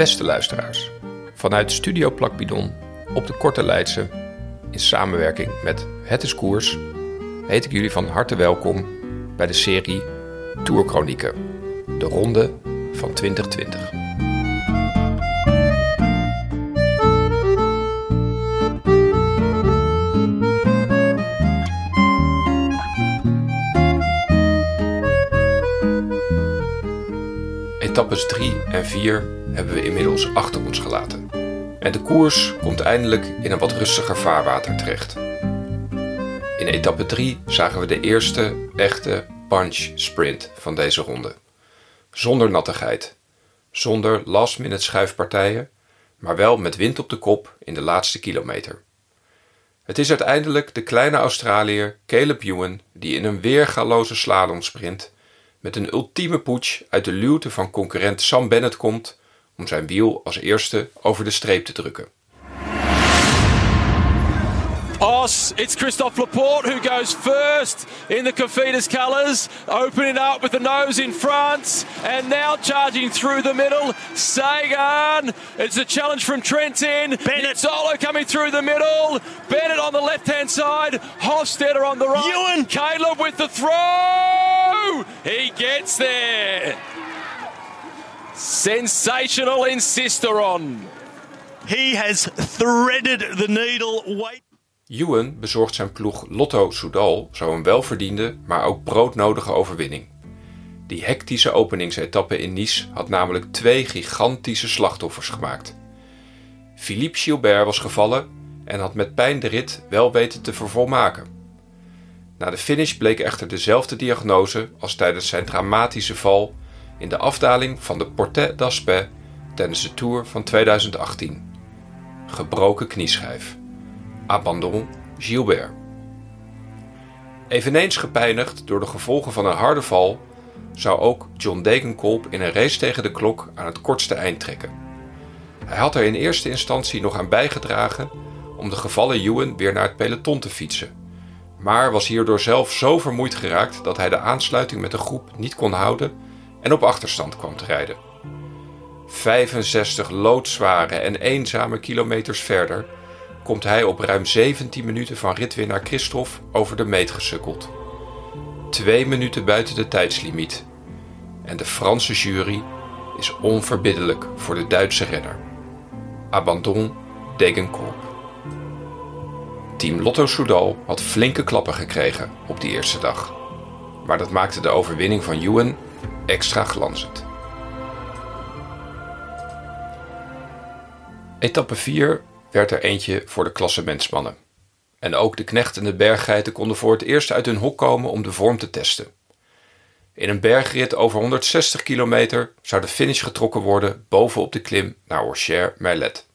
Beste luisteraars, vanuit Studio Plakbidon op de Korte Leidse, in samenwerking met Het is Koers, heet ik jullie van harte welkom bij de serie Tourchronieken, de ronde van 2020. Etappes 3 en 4 hebben we inmiddels achter ons gelaten. En de koers komt eindelijk in een wat rustiger vaarwater terecht. In etappe 3 zagen we de eerste echte punch sprint van deze ronde. Zonder nattigheid, zonder last-minute schuifpartijen, maar wel met wind op de kop in de laatste kilometer. Het is uiteindelijk de kleine Australiër Caleb Ewan die in een weergaloze slalomsprint met een ultieme poets uit de luwte van concurrent Sam Bennett komt om zijn wiel als eerste over de streep te drukken. Os, it's Christophe Laporte who goes first in the Cofidis colours, opening up with the nose in front, and now charging through the middle. Sagan, it's a challenge from Trentin. Bennett solo coming through the middle. Bennett on the left hand side, Hofstetter on the right. Ewan. Caleb with the throw. He gets there. Sensational in Sisteron. He has threaded the needle. Wait. Ewan bezorgt zijn ploeg Lotto Soudal zo een welverdiende, maar ook broodnodige overwinning. Die hectische openingsetappe in Nice had namelijk twee gigantische slachtoffers gemaakt. Philippe Gilbert was gevallen en had met pijn de rit wel weten te vervolmaken. Na de finish bleek echter dezelfde diagnose als tijdens zijn dramatische val in de afdaling van de Portet d'Aspet tijdens de Tour van 2018. Gebroken knieschijf. Abandon Gilbert. Eveneens gepijnigd door de gevolgen van een harde val, zou ook John Degenkolb in een race tegen de klok aan het kortste eind trekken. Hij had er in eerste instantie nog aan bijgedragen om de gevallen Ewan weer naar het peloton te fietsen, maar was hierdoor zelf zo vermoeid geraakt dat hij de aansluiting met de groep niet kon houden en op achterstand kwam te rijden. 65 loodzware en eenzame kilometers verder komt hij op ruim 17 minuten van ritwinnaar Christophe over de meet gesukkeld. Twee minuten buiten de tijdslimiet. En de Franse jury is onverbiddelijk voor de Duitse renner. Abandon Degenkolb. Team Lotto Soudal had flinke klappen gekregen op die eerste dag. Maar dat maakte de overwinning van Ewan extra glanzend. Etappe 4 werd er eentje voor de klassementsmannen. En ook de knecht en de berggeiten konden voor het eerst uit hun hok komen om de vorm te testen. In een bergrit over 160 kilometer zou de finish getrokken worden bovenop de klim naar Orcher-Merlet.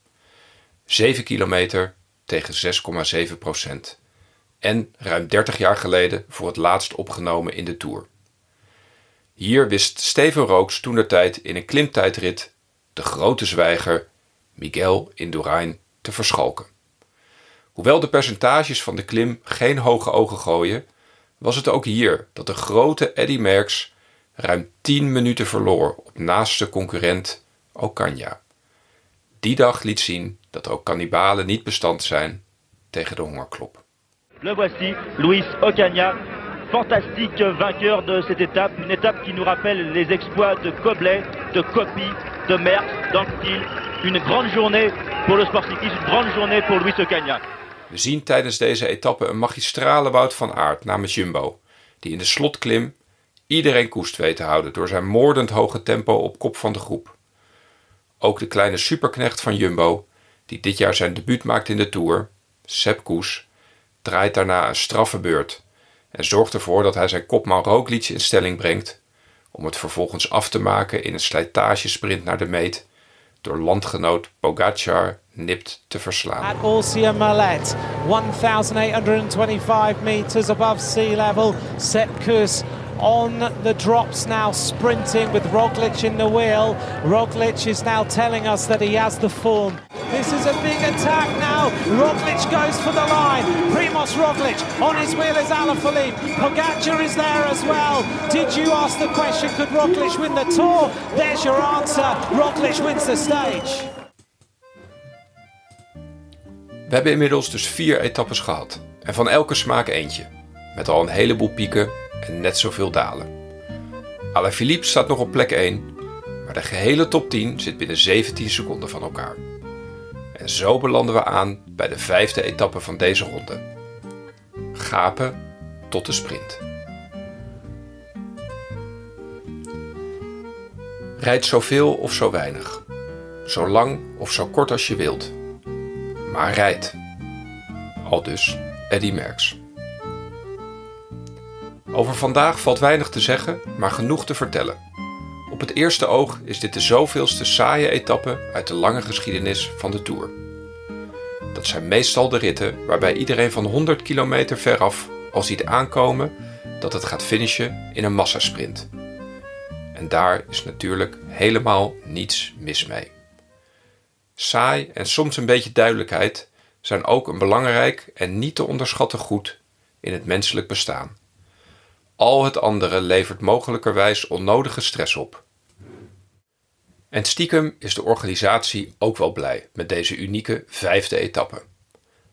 7 kilometer tegen 6,7 procent. En ruim 30 jaar geleden voor het laatst opgenomen in de Tour. Hier wist Steven Rooks toen de tijd in een klimtijdrit de grote zwijger Miguel Indurain te verschalken. Hoewel de percentages van de klim geen hoge ogen gooien, was het ook hier dat de grote Eddy Merckx ruim 10 minuten verloor op naaste concurrent Ocaña. Die dag liet zien dat ook kannibalen niet bestand zijn tegen de hongerklop. Le voici, Luis Ocaña, fantastique vainqueur de cette étape. Une étape qui nous rappelle les exploits de Koblet, de Coppi, de Merckx style. Une grande journée pour le sport cycliste, une grande journée pour Luis Ocaña. We zien tijdens deze etappe een magistrale Wout van Aert namens Jumbo, die in de slotklim iedereen koest weet te houden door zijn moordend hoge tempo op kop van de groep. Ook de kleine superknecht van Jumbo, die dit jaar zijn debuut maakt in de Tour, Sepp Koes, draait daarna een straffe beurt en zorgt ervoor dat hij zijn kopman Roglic in stelling brengt om het vervolgens af te maken in een slijtagesprint naar de meet door landgenoot Pogacar nipt te verslaan. At Orsia Malet, 1,825 meters above sea level. On the drops now, sprinting with Roglic in the wheel. Roglic is now telling us that he has the form. This is a big attack now. Roglic goes for the line. Primoz Roglic on his wheel is Alaphilippe. Pogacar is there as well. Did you ask the question, could Roglic win the Tour? There's your answer. Roglic wins the stage. We hebben inmiddels dus vier etappes gehad. En van elke smaak eentje. Met al een heleboel pieken en net zoveel dalen. Alaphilippe staat nog op plek 1, maar de gehele top 10 zit binnen 17 seconden van elkaar. En zo belanden we aan bij de vijfde etappe van deze ronde. Gapen tot de sprint. Rijd zoveel of zo weinig. Zo lang of zo kort als je wilt. Maar rijd. Al dus Eddy Merckx. Over vandaag valt weinig te zeggen, maar genoeg te vertellen. Op het eerste oog is dit de zoveelste saaie etappe uit de lange geschiedenis van de Tour. Dat zijn meestal de ritten waarbij iedereen van 100 kilometer veraf al ziet aankomen dat het gaat finishen in een massasprint. En daar is natuurlijk helemaal niets mis mee. Saai en soms een beetje duidelijkheid zijn ook een belangrijk en niet te onderschatten goed in het menselijk bestaan. Al het andere levert mogelijkerwijs onnodige stress op. En stiekem is de organisatie ook wel blij met deze unieke vijfde etappe.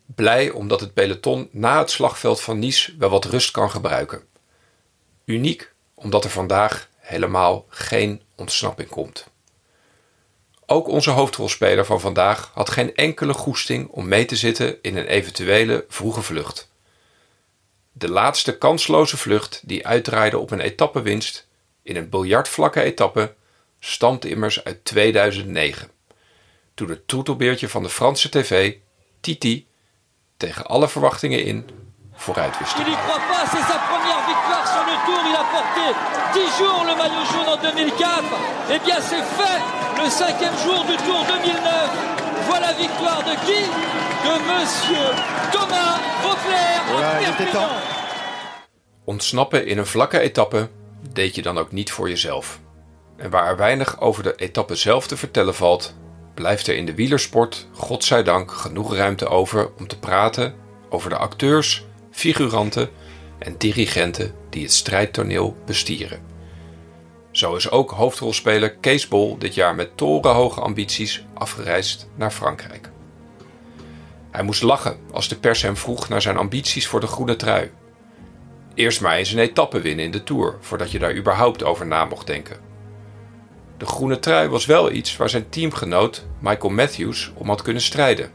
Blij omdat het peloton na het slagveld van Nice wel wat rust kan gebruiken. Uniek omdat er vandaag helemaal geen ontsnapping komt. Ook onze hoofdrolspeler van vandaag had geen enkele goesting om mee te zitten in een eventuele vroege vlucht. De laatste kansloze vlucht die uitdraaide op een etappewinst in een biljartvlakke etappe stamt immers uit 2009. Toen het troetelbeertje van de Franse tv, Titi, tegen alle verwachtingen in vooruit wist. A porté 10 jours le maillot jaune en 2004. Eh bien, c'est fait le cinquième jour du Tour 2009. Voilà victoire de qui De monsieur Thomas Vauclair temps. Ontsnappen in een vlakke etappe deed je dan ook niet voor jezelf. En waar er weinig over de etappe zelf te vertellen valt, blijft er in de wielersport, godzijdank, genoeg ruimte over om te praten over de acteurs, figuranten en dirigenten die het strijdtoneel bestieren. Zo is ook hoofdrolspeler Kees Bol dit jaar met torenhoge ambities afgereisd naar Frankrijk. Hij moest lachen als de pers hem vroeg naar zijn ambities voor de groene trui. Eerst maar eens een etappe winnen in de Tour, voordat je daar überhaupt over na mocht denken. De groene trui was wel iets waar zijn teamgenoot Michael Matthews om had kunnen strijden.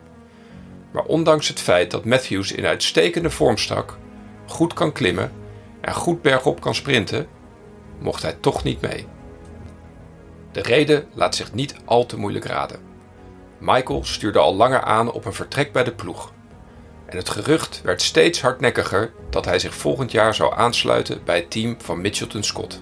Maar ondanks het feit dat Matthews in uitstekende vorm stak, goed kan klimmen en goed bergop kan sprinten, mocht hij toch niet mee. De reden laat zich niet al te moeilijk raden. Michael stuurde al langer aan op een vertrek bij de ploeg. En het gerucht werd steeds hardnekkiger dat hij zich volgend jaar zou aansluiten bij het team van Mitchelton Scott.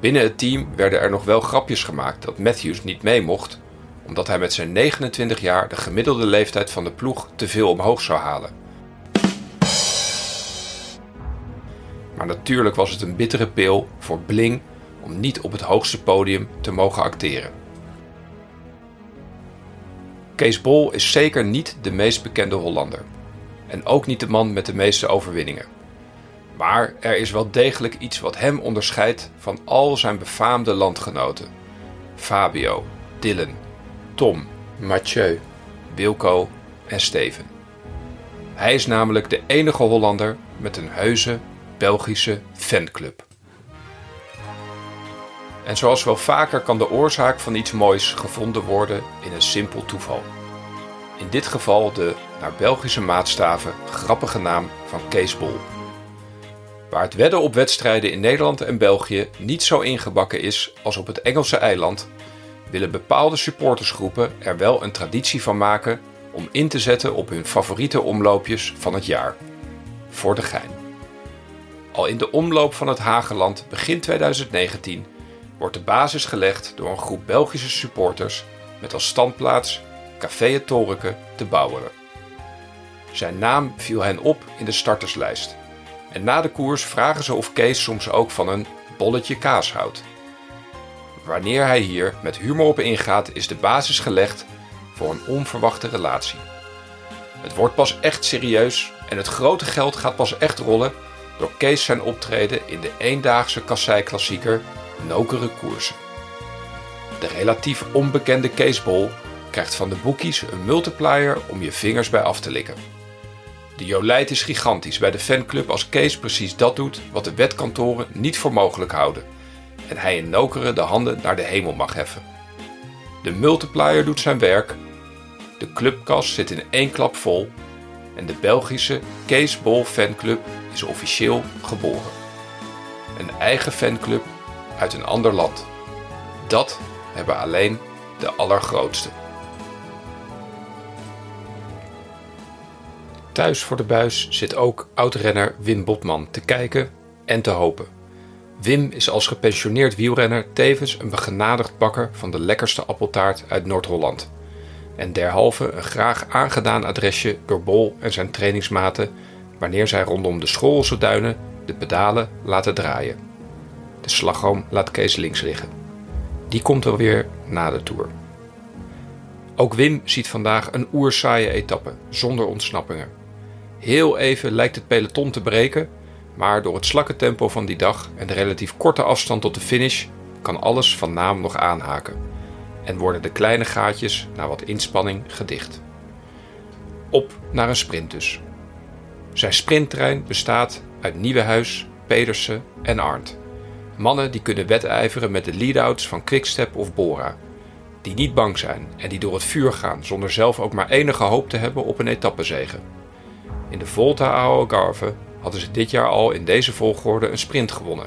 Binnen het team werden er nog wel grapjes gemaakt dat Matthews niet mee mocht, omdat hij met zijn 29 jaar de gemiddelde leeftijd van de ploeg te veel omhoog zou halen. Maar natuurlijk was het een bittere pil voor Bling om niet op het hoogste podium te mogen acteren. Kees Bol is zeker niet de meest bekende Hollander. En ook niet de man met de meeste overwinningen. Maar er is wel degelijk iets wat hem onderscheidt van al zijn befaamde landgenoten. Fabio, Dylan, Tom, Mathieu, Wilco en Steven. Hij is namelijk de enige Hollander met een heuse Belgische fanclub. En zoals wel vaker kan de oorzaak van iets moois gevonden worden in een simpel toeval. In dit geval de, naar Belgische maatstaven, grappige naam van Kees Bol. Waar het wedden op wedstrijden in Nederland en België niet zo ingebakken is als op het Engelse eiland, willen bepaalde supportersgroepen er wel een traditie van maken om in te zetten op hun favoriete omloopjes van het jaar. Voor de gein. Al in de omloop van het Hageland begin 2019 wordt de basis gelegd door een groep Belgische supporters met als standplaats Café het te Bouweren. Zijn naam viel hen op in de starterslijst. En na de koers vragen ze of Kees soms ook van een bolletje kaas houdt. Wanneer hij hier met humor op ingaat, is de basis gelegd voor een onverwachte relatie. Het wordt pas echt serieus en het grote geld gaat pas echt rollen door Kees zijn optreden in de eendaagse kasseiklassieker Nokere Koersen. De relatief onbekende Kees Bol krijgt van de boekies een multiplier om je vingers bij af te likken. De jolijt is gigantisch bij de fanclub als Kees precies dat doet wat de wetkantoren niet voor mogelijk houden en hij in Nokeren de handen naar de hemel mag heffen. De multiplier doet zijn werk, de clubkas zit in één klap vol en de Belgische Kees Bol fanclub is officieel geboren. Een eigen fanclub uit een ander land. Dat hebben alleen de allergrootste. Thuis voor de buis zit ook oud-renner Wim Botman te kijken en te hopen. Wim is als gepensioneerd wielrenner tevens een begenadigd bakker van de lekkerste appeltaart uit Noord-Holland. En derhalve een graag aangedaan adresje door Bol en zijn trainingsmaten wanneer zij rondom de Schoolse duinen de pedalen laten draaien. De slagroom laat Kees links liggen. Die komt wel weer na de Tour. Ook Wim ziet vandaag een oersaaie etappe, zonder ontsnappingen. Heel even lijkt het peloton te breken, maar door het slakke tempo van die dag en de relatief korte afstand tot de finish kan alles van naam nog aanhaken en worden de kleine gaatjes na wat inspanning gedicht. Op naar een sprint dus. Zijn sprinttrein bestaat uit Nieuwehuis, Pedersen en Arndt. Mannen die kunnen wedijveren met de lead-outs van Quickstep of Bora. Die niet bang zijn en die door het vuur gaan zonder zelf ook maar enige hoop te hebben op een etappezege. In de Volta a Algarve hadden ze dit jaar al in deze volgorde een sprint gewonnen.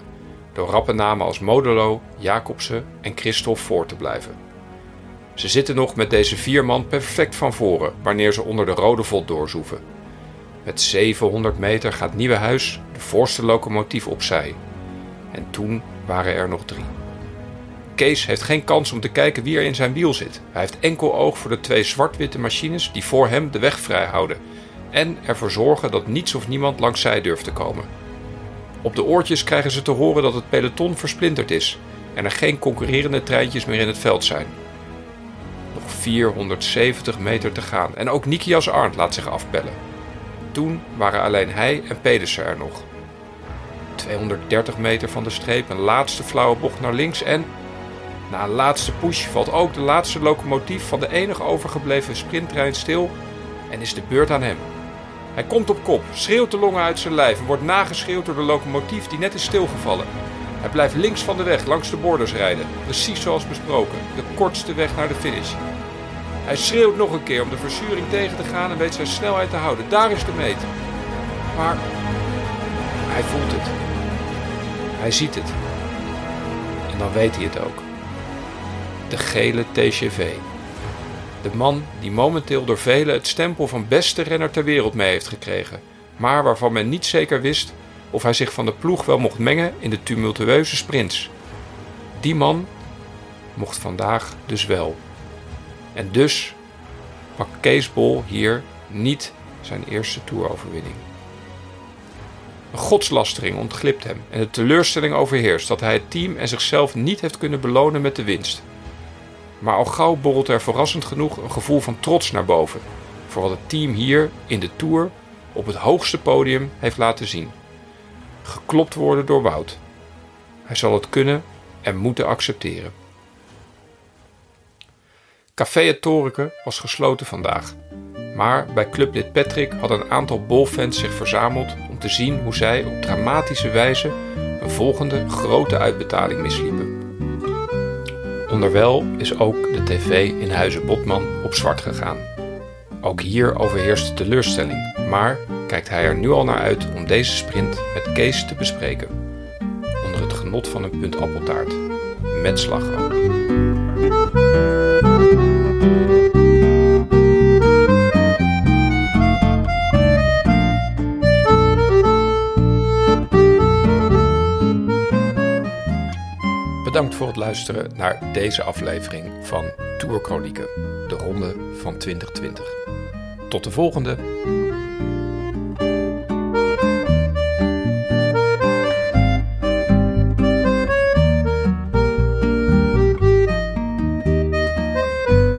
Door rappe namen als Modelo, Jacobsen en Christophe voor te blijven. Ze zitten nog met deze vier man perfect van voren wanneer ze onder de rode vod doorzoeven. Met 700 meter gaat Nieuwehuis, de voorste locomotief, opzij. En toen waren er nog drie. Kees heeft geen kans om te kijken wie er in zijn wiel zit. Hij heeft enkel oog voor de twee zwart-witte machines die voor hem de weg vrij houden. En ervoor zorgen dat niets of niemand langs zij durft te komen. Op de oortjes krijgen ze te horen dat het peloton versplinterd is en er geen concurrerende treintjes meer in het veld zijn. Nog 470 meter te gaan en ook Nikias Arndt laat zich afbellen. Toen waren alleen hij en Pedersen er nog. 230 meter van de streep, een laatste flauwe bocht naar links en... Na een laatste push valt ook de laatste locomotief van de enige overgebleven sprinttrein stil en is de beurt aan hem. Hij komt op kop, schreeuwt de longen uit zijn lijf en wordt nageschreeuwd door de locomotief die net is stilgevallen. Hij blijft links van de weg langs de borders rijden, precies zoals besproken, de kortste weg naar de finish. Hij schreeuwt nog een keer om de verzuring tegen te gaan en weet zijn snelheid te houden. Daar is de meet. Maar hij voelt het. Hij ziet het. En dan weet hij het ook. De gele TGV. De man die momenteel door velen het stempel van beste renner ter wereld mee heeft gekregen, maar waarvan men niet zeker wist of hij zich van de ploeg wel mocht mengen in de tumultueuze sprints. Die man mocht vandaag dus wel. En dus pakt Kees Bol hier niet zijn eerste toeroverwinning. Een godslastering ontglipt hem en de teleurstelling overheerst dat hij het team en zichzelf niet heeft kunnen belonen met de winst. Maar al gauw borrelt er verrassend genoeg een gevoel van trots naar boven voor wat het team hier in de Tour op het hoogste podium heeft laten zien. Geklopt worden door Wout. Hij zal het kunnen en moeten accepteren. Café het was gesloten vandaag. Maar bij clublid Patrick hadden een aantal bolfans zich verzameld om te zien hoe zij op dramatische wijze een volgende grote uitbetaling misliepen. Onderwel is ook de tv in Huizen Botman op zwart gegaan. Ook hier overheerst de teleurstelling, maar kijkt hij er nu al naar uit om deze sprint met Kees te bespreken. Onder het genot van een punt appeltaart. Met slagroom. Bedankt voor het luisteren naar deze aflevering van Tour Chronieken, de ronde van 2020. Tot de volgende!